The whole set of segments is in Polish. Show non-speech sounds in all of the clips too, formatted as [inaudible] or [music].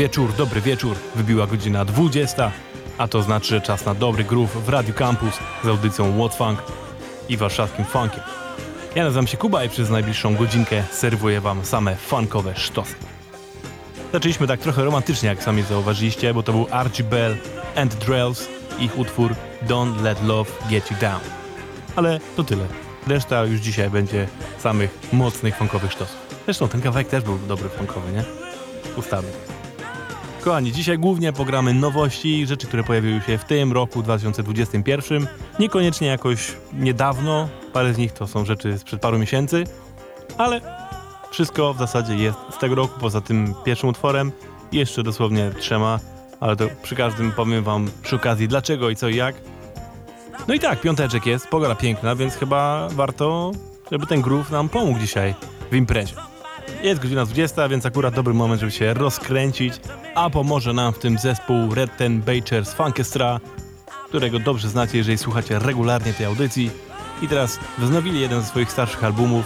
Wieczór, dobry wieczór. Wybiła godzina 20, a to znaczy, że czas na dobry groove w Radio Campus z audycją What Funk i warszawskim funkiem. Ja nazywam się Kuba i przez najbliższą godzinkę serwuję wam same funkowe sztosy. Zaczęliśmy tak trochę romantycznie, jak sami zauważyliście, bo to był Archie Bell and Drells, ich utwór Don't Let Love Get You Down. Ale to tyle. Reszta już dzisiaj będzie samych mocnych funkowych sztosów. Zresztą ten kawałek też był dobry funkowy, nie? Ustawy. Kochani, dzisiaj głównie pogramy nowości, rzeczy, które pojawiły się w tym roku 2021. Niekoniecznie jakoś niedawno, parę z nich to są rzeczy sprzed paru miesięcy, ale wszystko w zasadzie jest z tego roku, poza tym pierwszym utworem jeszcze dosłownie trzema, ale to przy każdym powiem wam przy okazji dlaczego i co i jak. No i tak, piąteczek jest, pogoda piękna, więc chyba warto, żeby ten groove nam pomógł dzisiaj w imprezie. Jest godzina 20, więc akurat dobry moment, żeby się rozkręcić, a pomoże nam w tym zespół Red Ten Bakers Funkestra, którego dobrze znacie, jeżeli słuchacie regularnie tej audycji. I teraz wznowili jeden ze swoich starszych albumów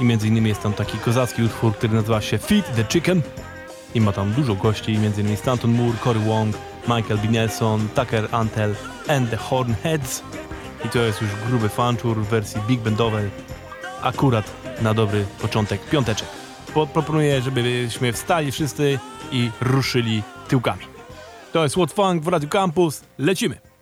i między innymi jest tam taki kozacki utwór, który nazywa się Feed the Chicken i ma tam dużo gości, między innymi Stanton Moore, Cory Wong, Michael B. Nelson, Tucker Antel and the Hornheads. I to jest już gruby fanczur w wersji big bandowej, akurat na dobry początek piąteczek. Po, proponuję, żebyśmy wstali wszyscy i ruszyli tyłkami. To jest What Funk w Radio Campus. Lecimy!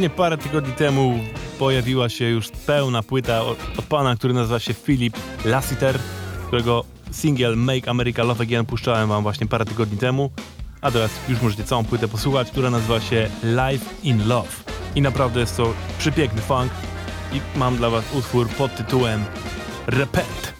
Dosłownie parę tygodni temu pojawiła się już pełna płyta od, od pana, który nazywa się Philip Lassiter, którego singiel Make America Love Again puszczałem wam właśnie parę tygodni temu, a teraz już możecie całą płytę posłuchać, która nazywa się Life in Love. I naprawdę jest to przepiękny funk i mam dla was utwór pod tytułem Repent.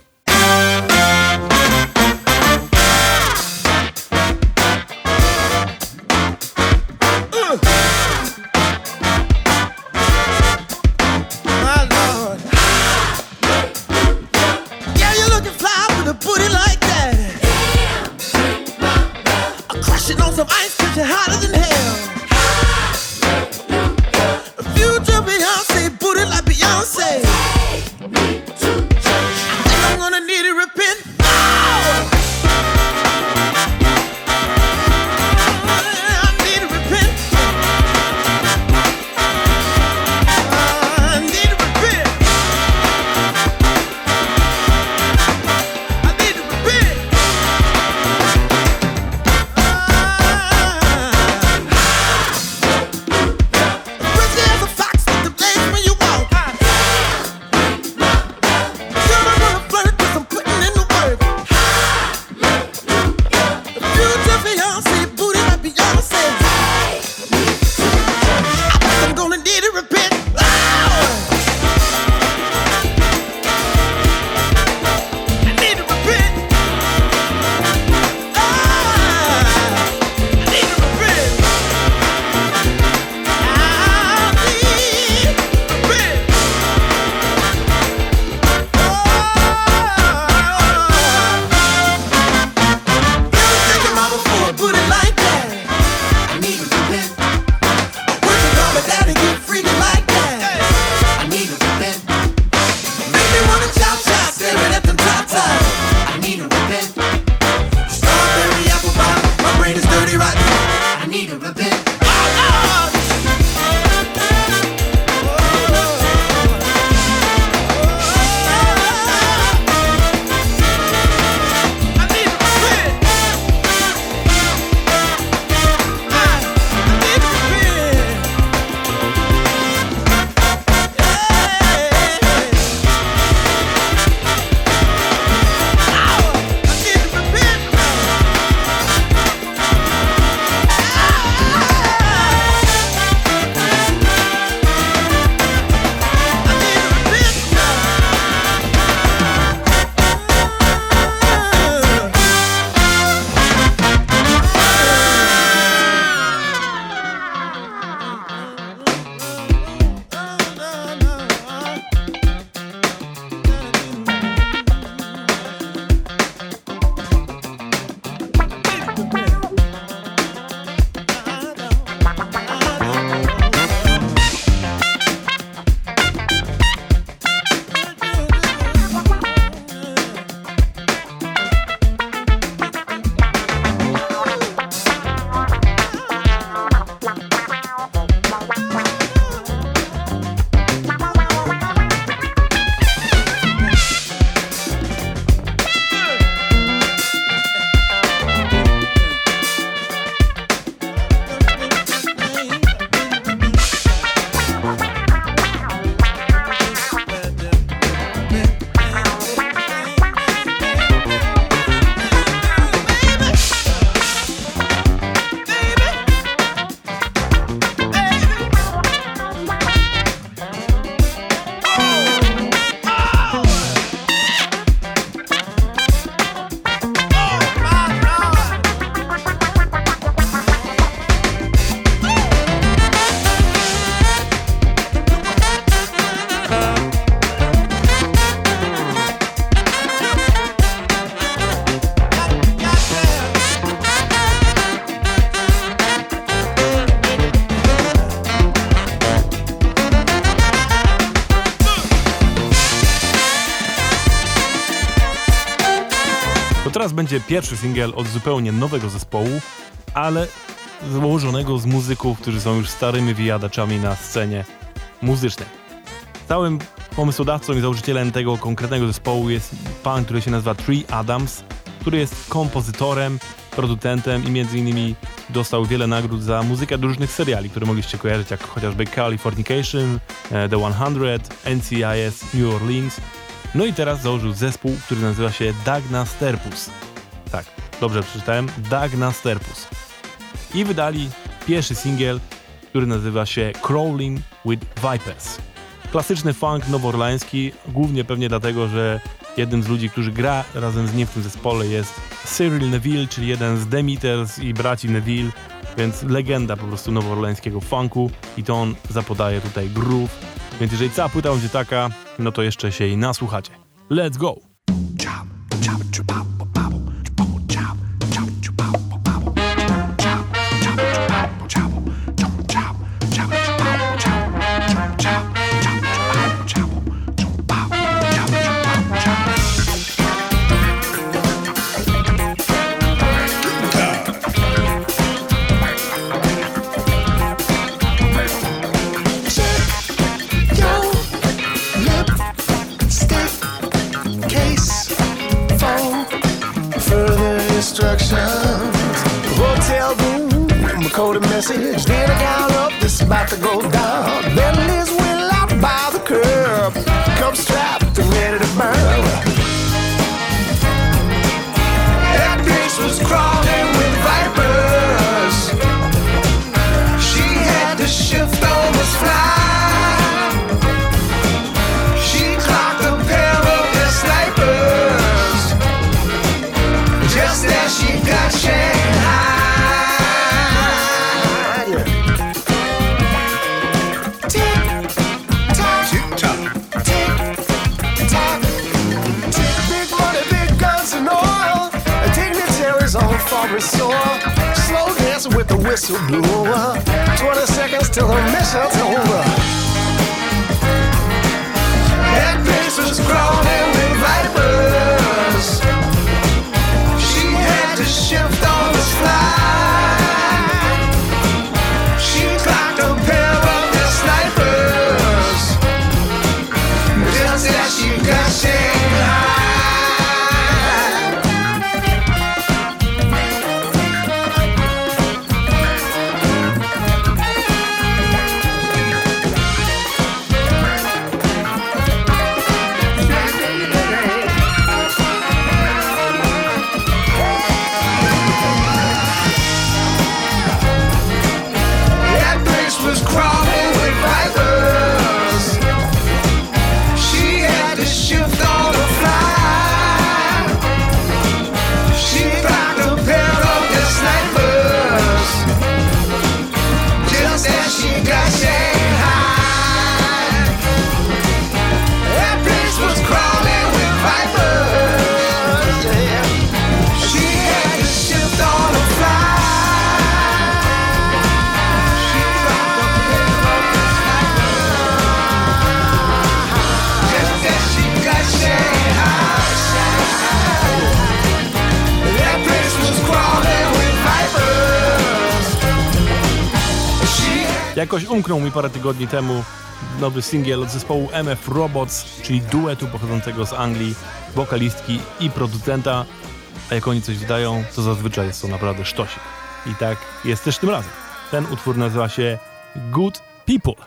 Będzie pierwszy singiel od zupełnie nowego zespołu, ale złożonego z muzyków, którzy są już starymi wyjadaczami na scenie muzycznej. Całym pomysłodawcą i założycielem tego konkretnego zespołu jest pan, który się nazywa Tree Adams, który jest kompozytorem producentem i między innymi dostał wiele nagród za muzykę do różnych seriali, które mogliście kojarzyć, jak chociażby Californication, e, The 100, NCIS, New Orleans. No i teraz założył zespół, który nazywa się Dagna Sterpus. Dobrze przeczytałem, Dagna Sterpus. I wydali pierwszy singiel, który nazywa się Crawling with Vipers. Klasyczny funk noworlański, głównie pewnie dlatego, że jednym z ludzi, którzy gra razem z nim w tym zespole jest Cyril Neville, czyli jeden z Demeters i braci Neville, więc legenda po prostu noworlańskiego funku i to on zapodaje tutaj groove. Więc jeżeli cała płyta będzie taka, no to jeszcze się jej nasłuchacie. Let's go! Chop, chop, coded message. Then I got up, this about to go down. Then Liz dancing blew whistle blower. 20 seconds till the mission's over. That place was crawling with vipers. She had to shift on the fly. Jakoś umknął mi parę tygodni temu nowy singiel od zespołu MF Robots, czyli duetu pochodzącego z Anglii, wokalistki i producenta. A jak oni coś wydają, to zazwyczaj jest to naprawdę sztosik. I tak jest też tym razem. Ten utwór nazywa się Good People.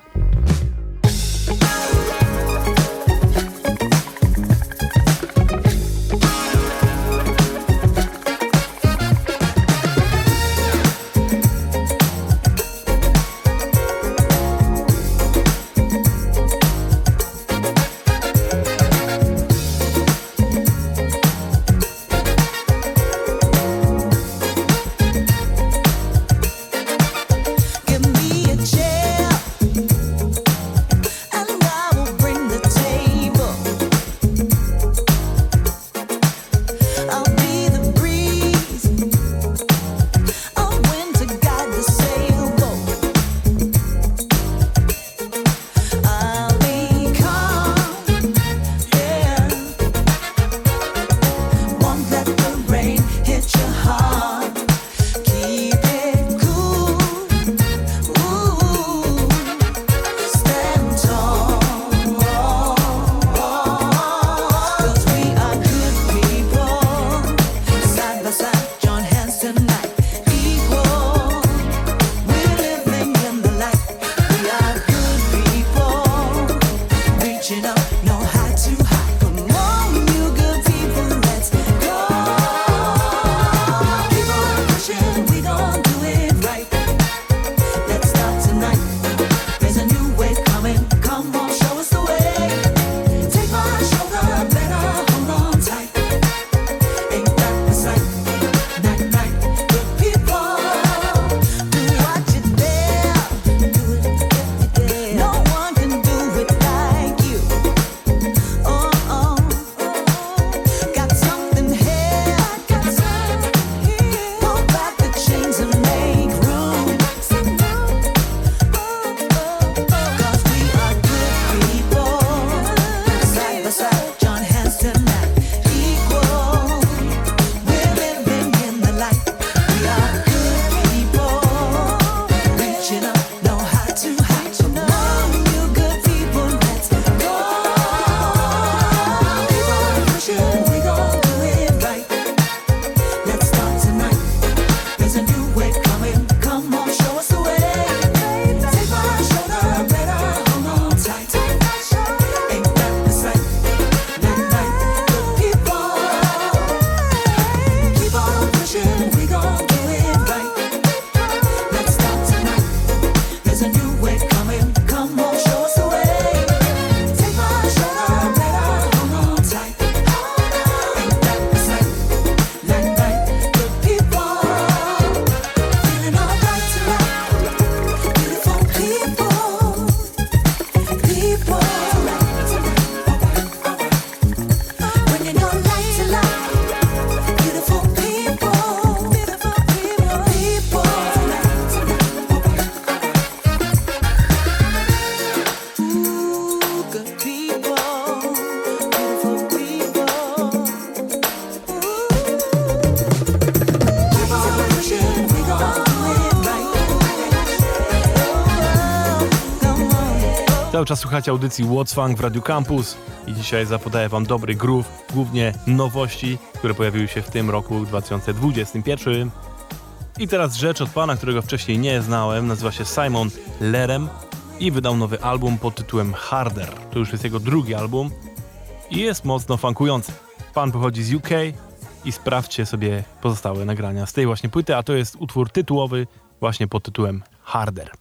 Cały czas słuchacie audycji What's Funk w Radio Campus i dzisiaj zapodaję wam dobry groove, głównie nowości, które pojawiły się w tym roku 2021. I teraz rzecz od pana, którego wcześniej nie znałem, nazywa się Simon Lerem i wydał nowy album pod tytułem Harder. To już jest jego drugi album i jest mocno funkujący. Pan pochodzi z UK i sprawdźcie sobie pozostałe nagrania z tej właśnie płyty, a to jest utwór tytułowy właśnie pod tytułem Harder.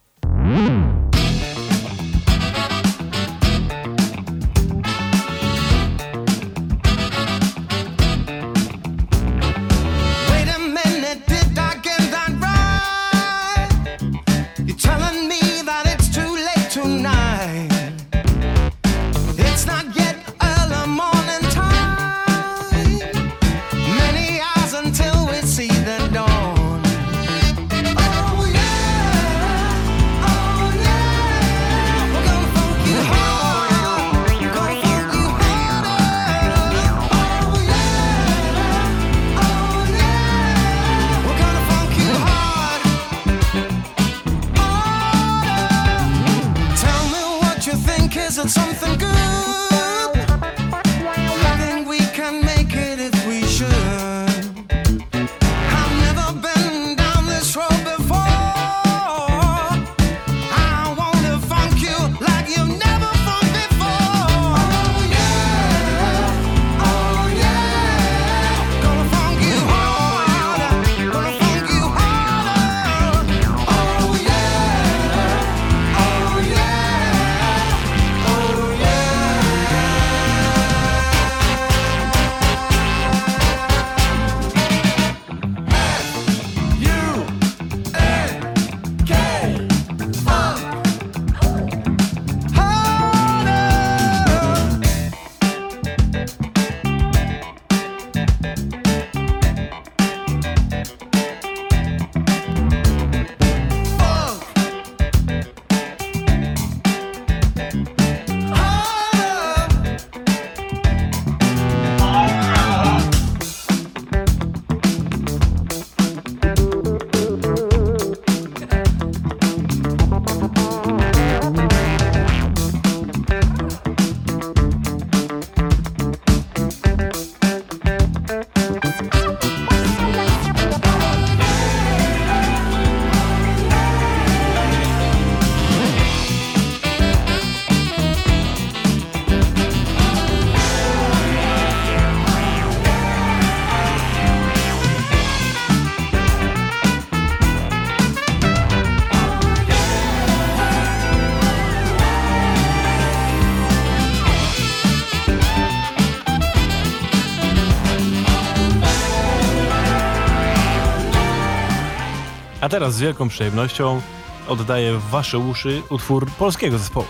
Teraz z wielką przyjemnością oddaję w wasze uszy utwór polskiego zespołu.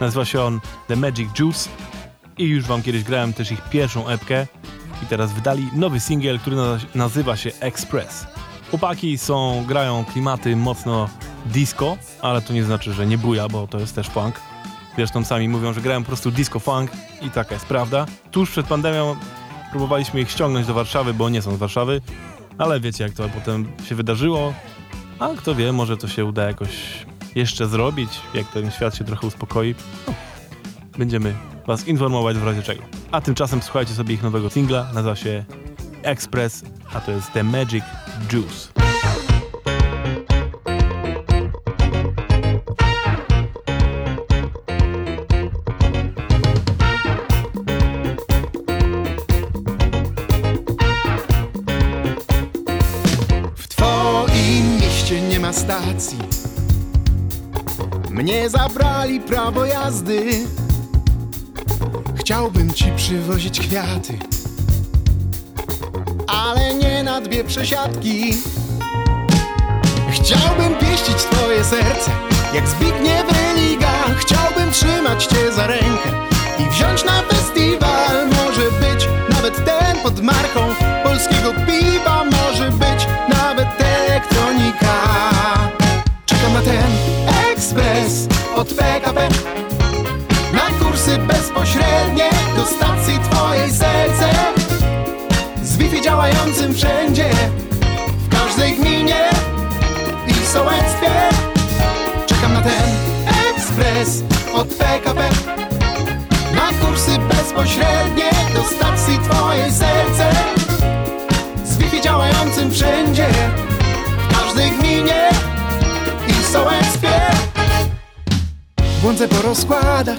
Nazywa się on The Magic Juice i już wam kiedyś grałem też ich pierwszą epkę i teraz wydali nowy singiel, który nazywa się Express. Chłopaki są, grają klimaty mocno disco, ale to nie znaczy, że nie buja, bo to jest też funk. Zresztą sami mówią, że grają po prostu disco funk i taka jest prawda. Tuż przed pandemią próbowaliśmy ich ściągnąć do Warszawy, bo nie są z Warszawy, ale wiecie jak to potem się wydarzyło. A kto wie, może to się uda jakoś jeszcze zrobić, jak ten świat się trochę uspokoi. No, będziemy Was informować w razie czego. A tymczasem słuchajcie sobie ich nowego singla, nazywa się Express, a to jest The Magic Juice. Stacji Mnie zabrali prawo jazdy. Chciałbym ci przywozić kwiaty Ale nie na dwie przesiadki. Chciałbym pieścić twoje serce Jak Zbigniew Religa. Chciałbym trzymać cię za rękę I wziąć na festiwal. Może być nawet ten pod marką Polskiego piwa od PKP Na kursy bezpośrednie do stacji twojej serce. Z Wi-Fi działającym wszędzie W każdej gminie i sołectwie. Czekam na ten ekspres od PKP Na kursy bezpośrednie do stacji Twoje serce. Z Wi-Fi działającym wszędzie Błądzę po rozkładach.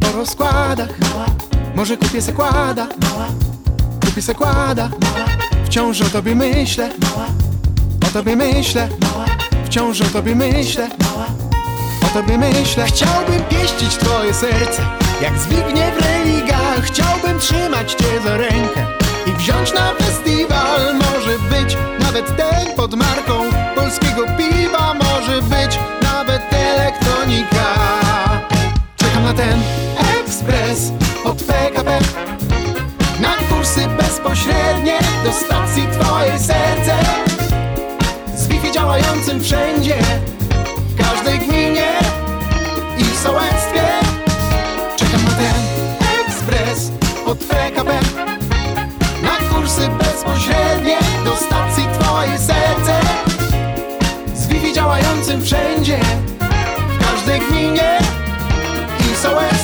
Po rozkładach. Może kupię se kłada Kupię se kłada Wciąż o tobie myślę. O tobie myślę. Wciąż o tobie myślę. O tobie myślę. Chciałbym pieścić twoje serce Jak Zbigniew Religa Chciałbym trzymać cię za rękę I wziąć na festiwal. Może być nawet ten pod marką. Polskiego piwa Może być na ten ekspres od PKP Na kursy bezpośrednie Do stacji twoje serce. Z Wi-Fi działającym wszędzie W każdej gminie I sołectwie. Czekam na ten ekspres od PKP Na kursy bezpośrednie Do stacji twoje serce. Z Wi-Fi działającym wszędzie W każdej gminie I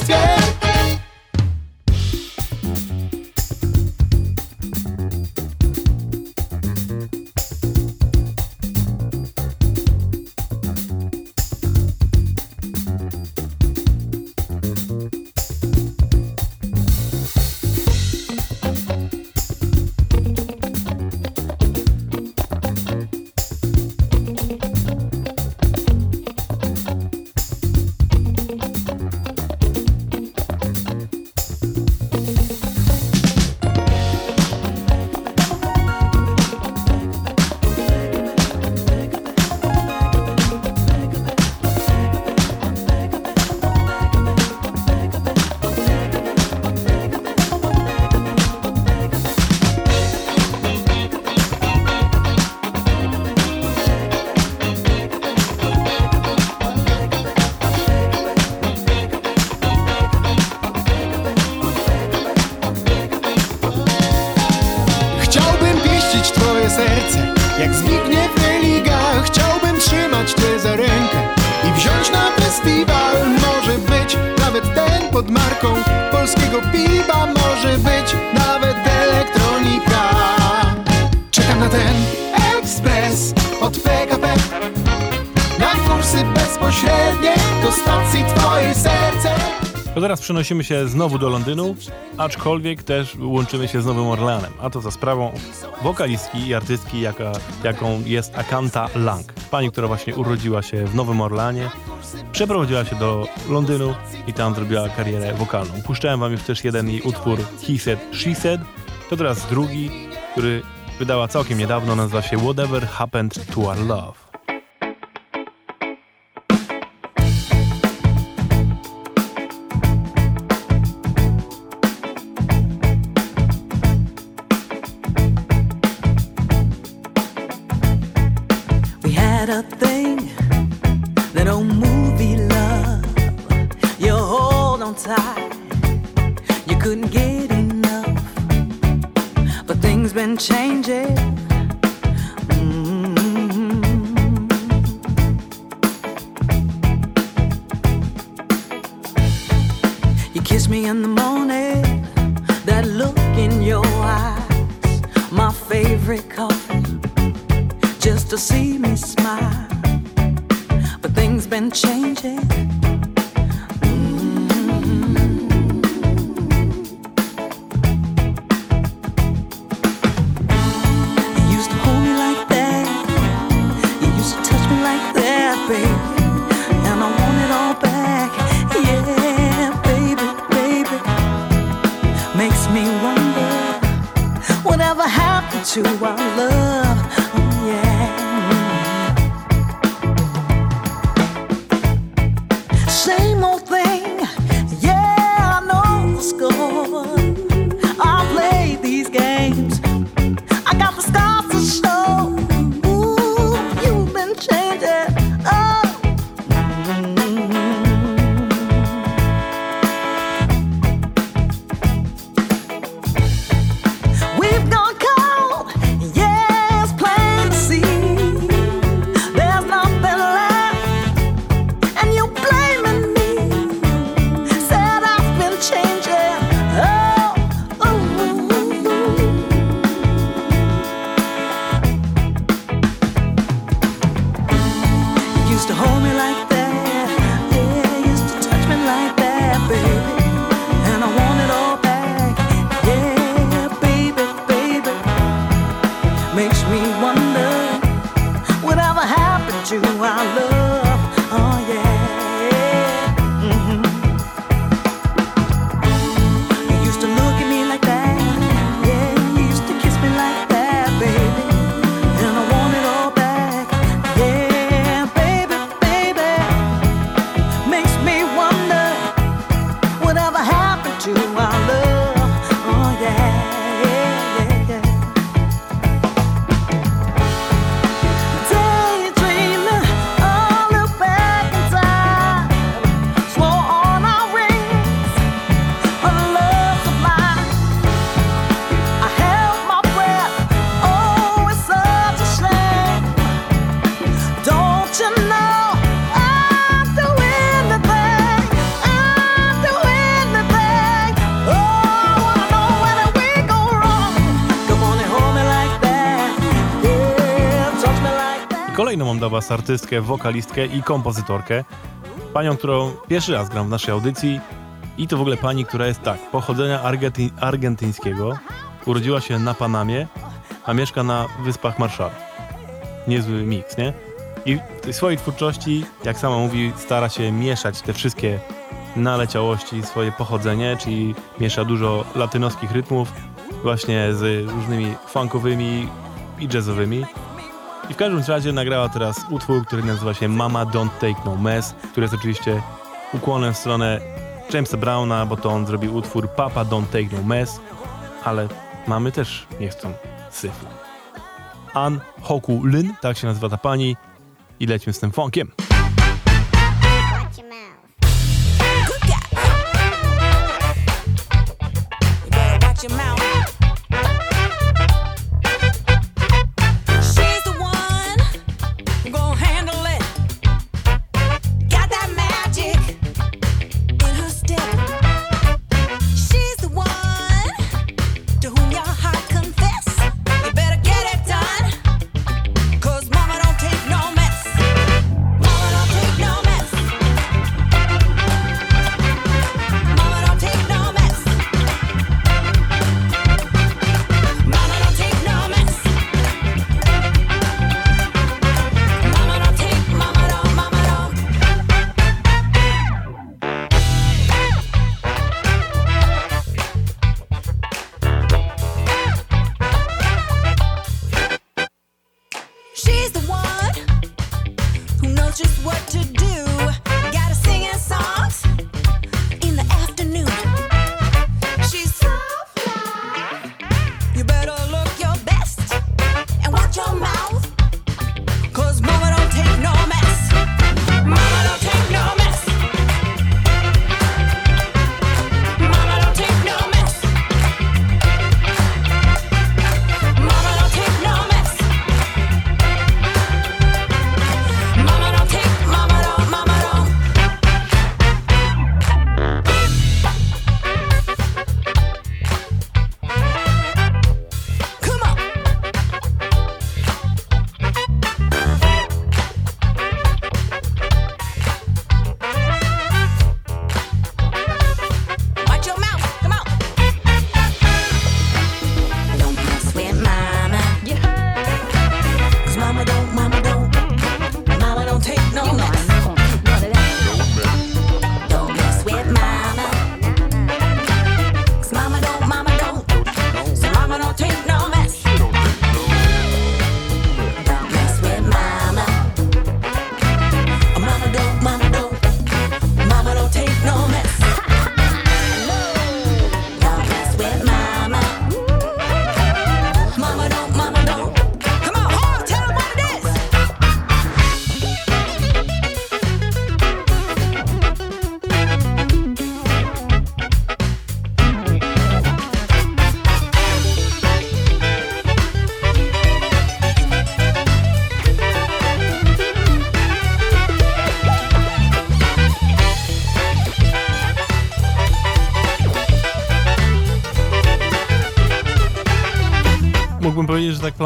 teraz przenosimy się znowu do Londynu, aczkolwiek też łączymy się z Nowym Orleanem, a to za sprawą wokalistki i artystki, jaka, jaką jest Akanta Lang. Pani, która właśnie urodziła się w Nowym Orleanie, przeprowadziła się do Londynu i tam zrobiła karierę wokalną. Puszczałem wam już też jeden jej utwór He Said, She Said, to teraz drugi, który wydała całkiem niedawno, nazywa się Whatever Happened to Our Love. Just to see me smile. But things been changing. Was artystkę, wokalistkę i kompozytorkę. Panią, którą pierwszy raz gram w naszej audycji. I to w ogóle pani, która jest tak, pochodzenia argety- argentyńskiego. Urodziła się na Panamie, a mieszka na Wyspach Marshall. Niezły miks, nie? I w tej swojej twórczości, jak sama mówi, stara się mieszać te wszystkie naleciałości, swoje pochodzenie, czyli miesza dużo latynoskich rytmów właśnie z różnymi funkowymi i jazzowymi. I w każdym razie nagrała teraz utwór, który nazywa się Mama Don't Take No Mess, który jest oczywiście ukłonem w stronę Jamesa Browna, bo to on zrobił utwór Papa Don't Take No Mess, ale mamy też nie chcą syfu. An Hoku Lin, tak się nazywa ta pani i lećmy z tym funkiem. Watch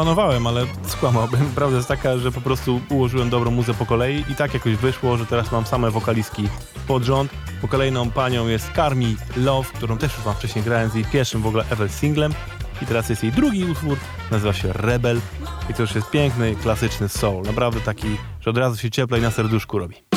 planowałem, ale skłamałbym. [laughs] Prawda jest taka, że po prostu ułożyłem dobrą muzę po kolei i tak jakoś wyszło, że teraz mam same wokalistki pod rząd. Po kolejną panią jest Carmi Love, którą też już mam wcześniej grałem z jej pierwszym w ogóle ever singlem. I teraz jest jej drugi utwór, nazywa się Rebel. I to już jest piękny, klasyczny soul. Naprawdę taki, że od razu się cieplej na serduszku robi.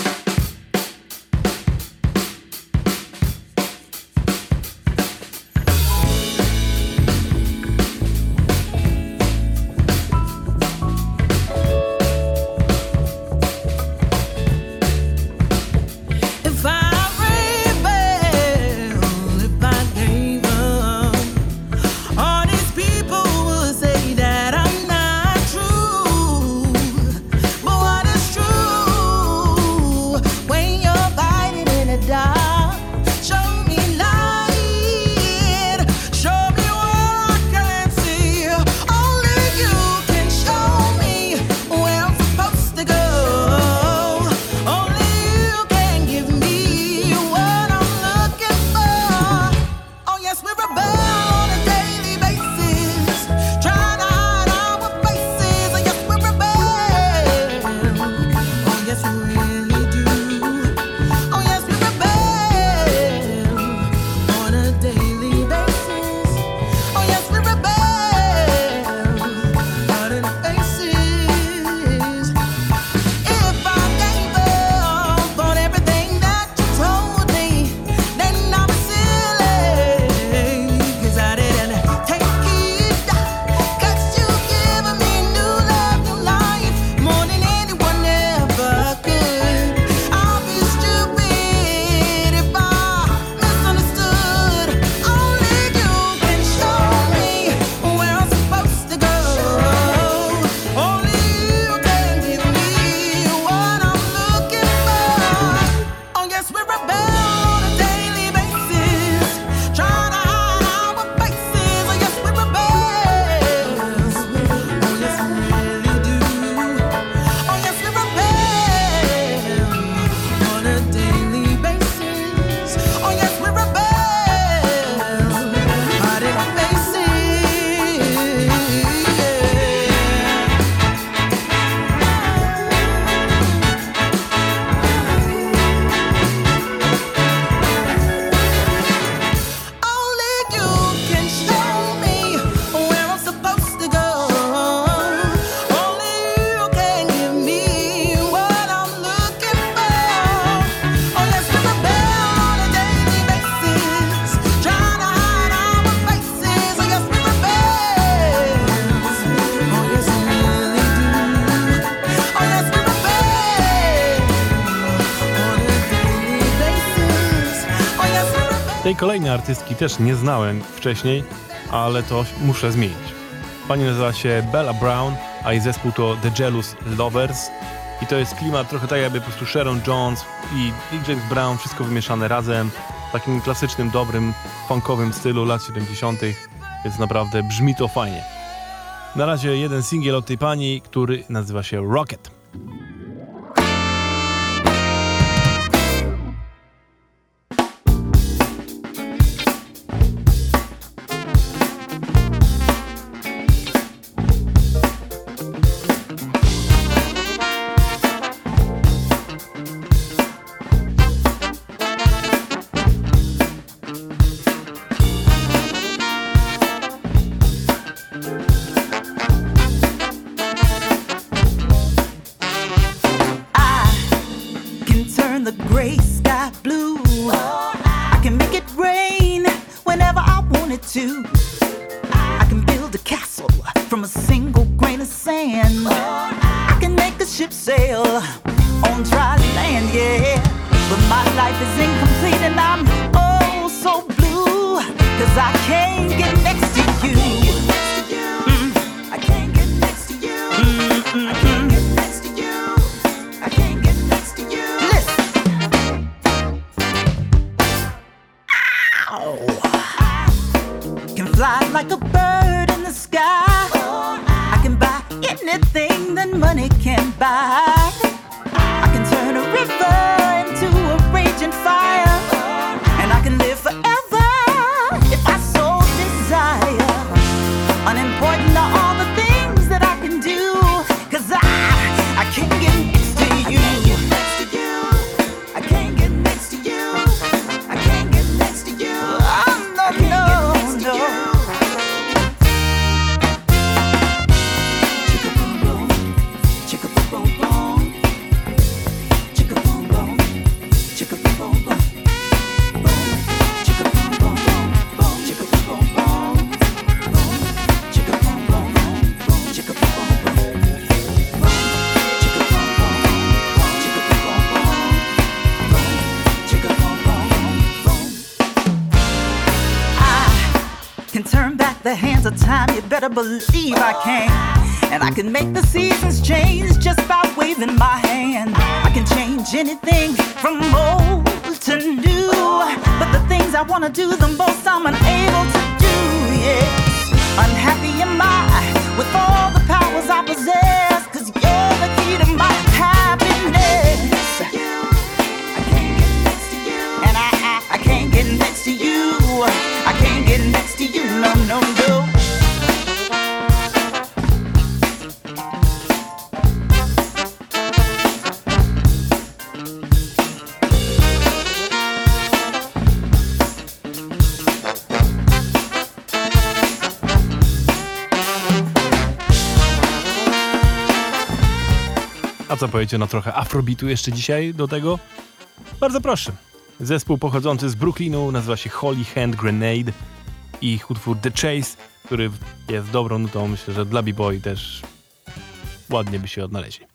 Tej kolejnej artystki też nie znałem wcześniej, ale to muszę zmienić. Pani nazywa się Bella Brown, a jej zespół to The Jealous Lovers. I to jest klimat trochę tak jakby po prostu Sharon Jones i, i James Brown, wszystko wymieszane razem w takim klasycznym, dobrym, funkowym stylu lat 70., więc naprawdę brzmi to fajnie. Na razie jeden singiel od tej pani, który nazywa się Rocket. Better believe I can. And I can make the seasons change just by waving my hand. I can change anything from old to new. But the things I wanna do the most, I'm unable to do. Yes, unhappy am I with all the powers I possess. Cause you're the key to my happiness. I can't get next to you. And I, I, I can't get next to you. I can't get next to you, no, no, no. Powiecie na trochę afrobitu jeszcze dzisiaj do tego? Bardzo proszę. Zespół pochodzący z Brooklynu nazywa się Holy Hand Grenade i ich utwór The Chase, który jest dobrą nutą, myślę, że dla B-Boy też ładnie by się odnaleźli.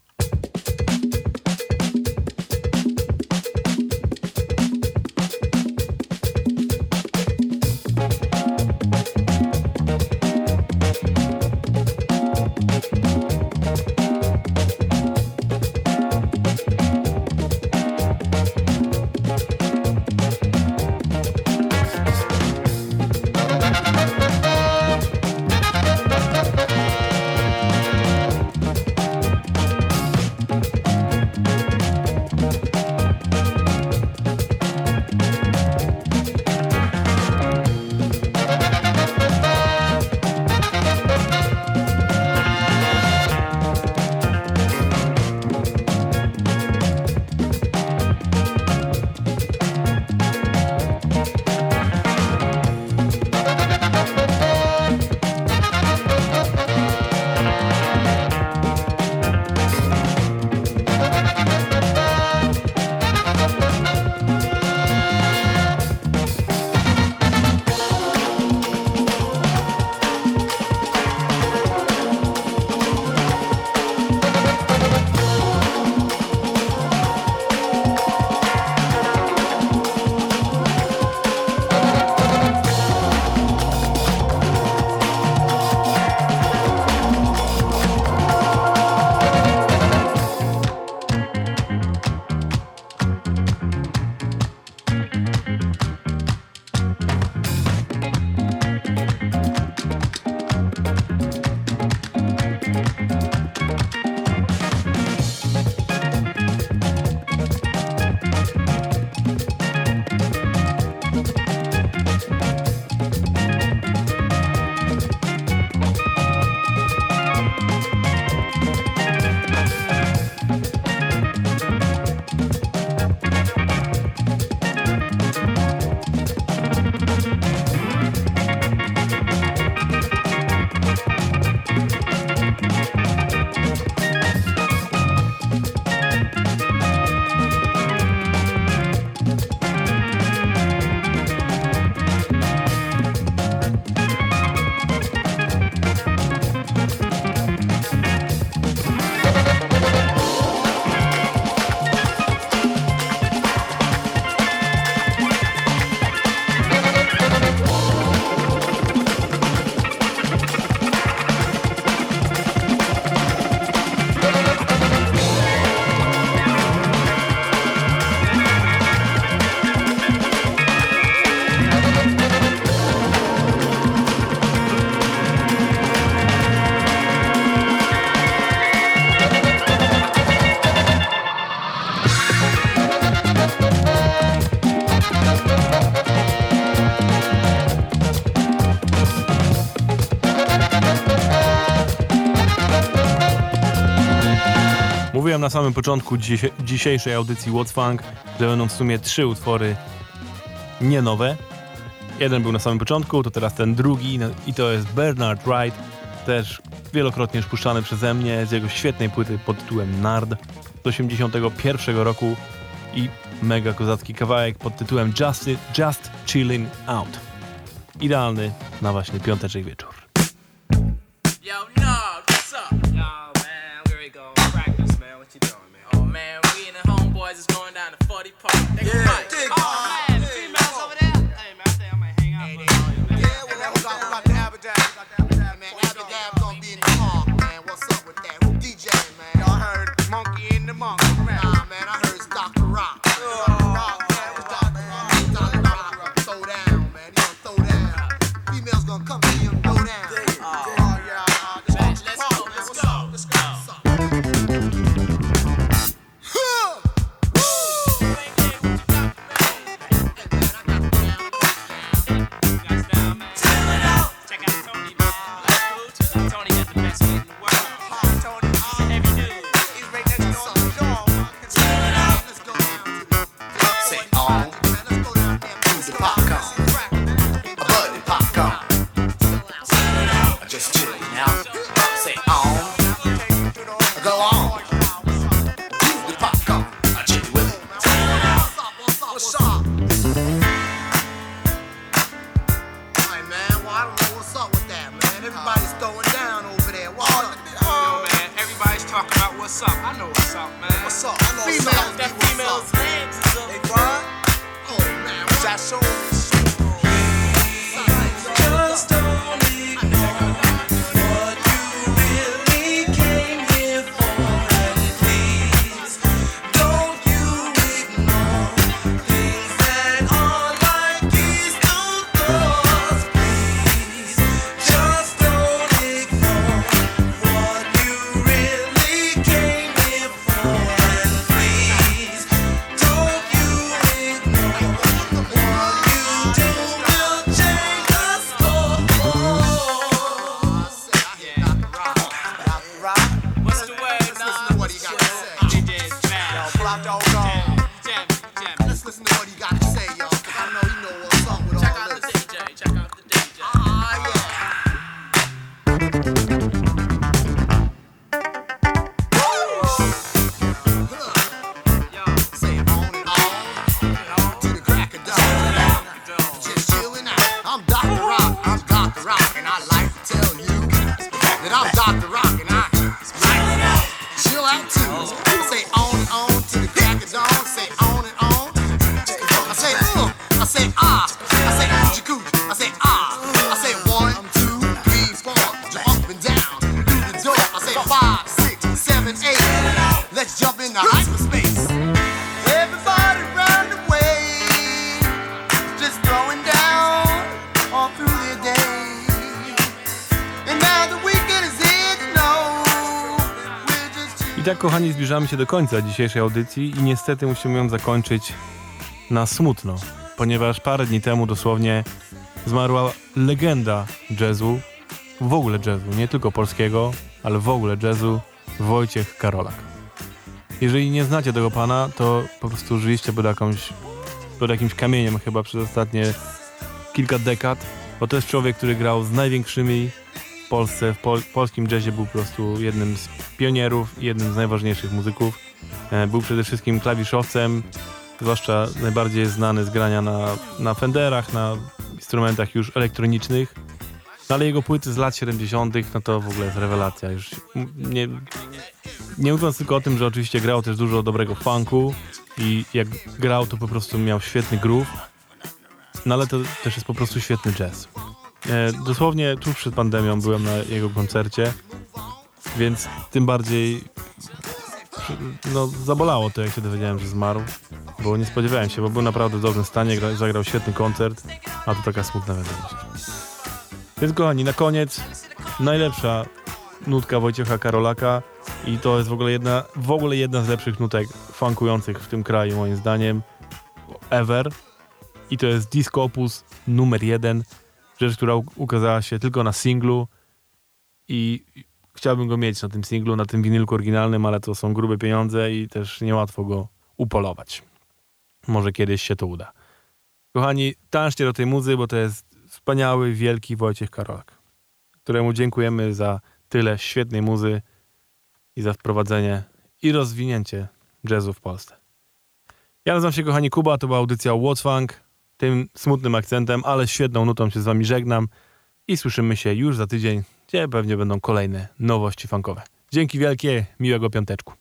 Na samym początku dzisie- dzisiejszej audycji What's Funk, że będą w sumie trzy utwory nie nowe. Jeden był na samym początku, to teraz ten drugi no i to jest Bernard Wright, też wielokrotnie już puszczany przeze mnie z jego świetnej płyty pod tytułem Nard z 81 roku i mega kozacki kawałek pod tytułem Just, Just Chilling Out. Idealny na właśnie piąteczek wieczór. Zbliżamy się do końca dzisiejszej audycji i niestety musimy ją zakończyć na smutno, ponieważ parę dni temu dosłownie zmarła legenda jazzu, w ogóle jazzu, nie tylko polskiego, ale w ogóle jazzu, Wojciech Karolak. Jeżeli nie znacie tego pana, to po prostu żyliście pod, jakąś, pod jakimś kamieniem chyba przez ostatnie kilka dekad, bo to jest człowiek, który grał z największymi w Polsce, w pol polskim jazzie był po prostu jednym z pionierów i jednym z najważniejszych muzyków. E, Był przede wszystkim klawiszowcem, zwłaszcza najbardziej znany z grania na, na Fenderach, na instrumentach już elektronicznych. No ale jego płyty z lat 70., no to w ogóle jest rewelacja. Już nie, nie mówiąc tylko o tym, że oczywiście grał też dużo dobrego funku i jak grał, to po prostu miał świetny groove. No ale to też jest po prostu świetny jazz. E, dosłownie tuż przed pandemią byłem na jego koncercie, więc tym bardziej no, zabolało to, jak się dowiedziałem, że zmarł, bo nie spodziewałem się, bo był naprawdę w dobrym stanie, gra, zagrał świetny koncert, a tu taka smutna wiadomość. Więc kochani, na koniec najlepsza nutka Wojciecha Karolaka i to jest w ogóle jedna, w ogóle jedna z lepszych nutek funkujących w tym kraju moim zdaniem ever i to jest Disco Opus numer jeden, rzecz, która ukazała się tylko na singlu i chciałbym go mieć na tym singlu, na tym winylku oryginalnym, ale to są grube pieniądze i też niełatwo go upolować. Może kiedyś się to uda. Kochani, tańczcie do tej muzy, bo to jest wspaniały, wielki Wojciech Karolak, któremu dziękujemy za tyle świetnej muzy i za wprowadzenie i rozwinięcie jazzu w Polsce. Ja nazywam się kochani Kuba, to była audycja What's Funk, tym smutnym akcentem, ale świetną nutą się z wami żegnam i słyszymy się już za tydzień, gdzie pewnie będą kolejne nowości funkowe. Dzięki wielkie, miłego piąteczku.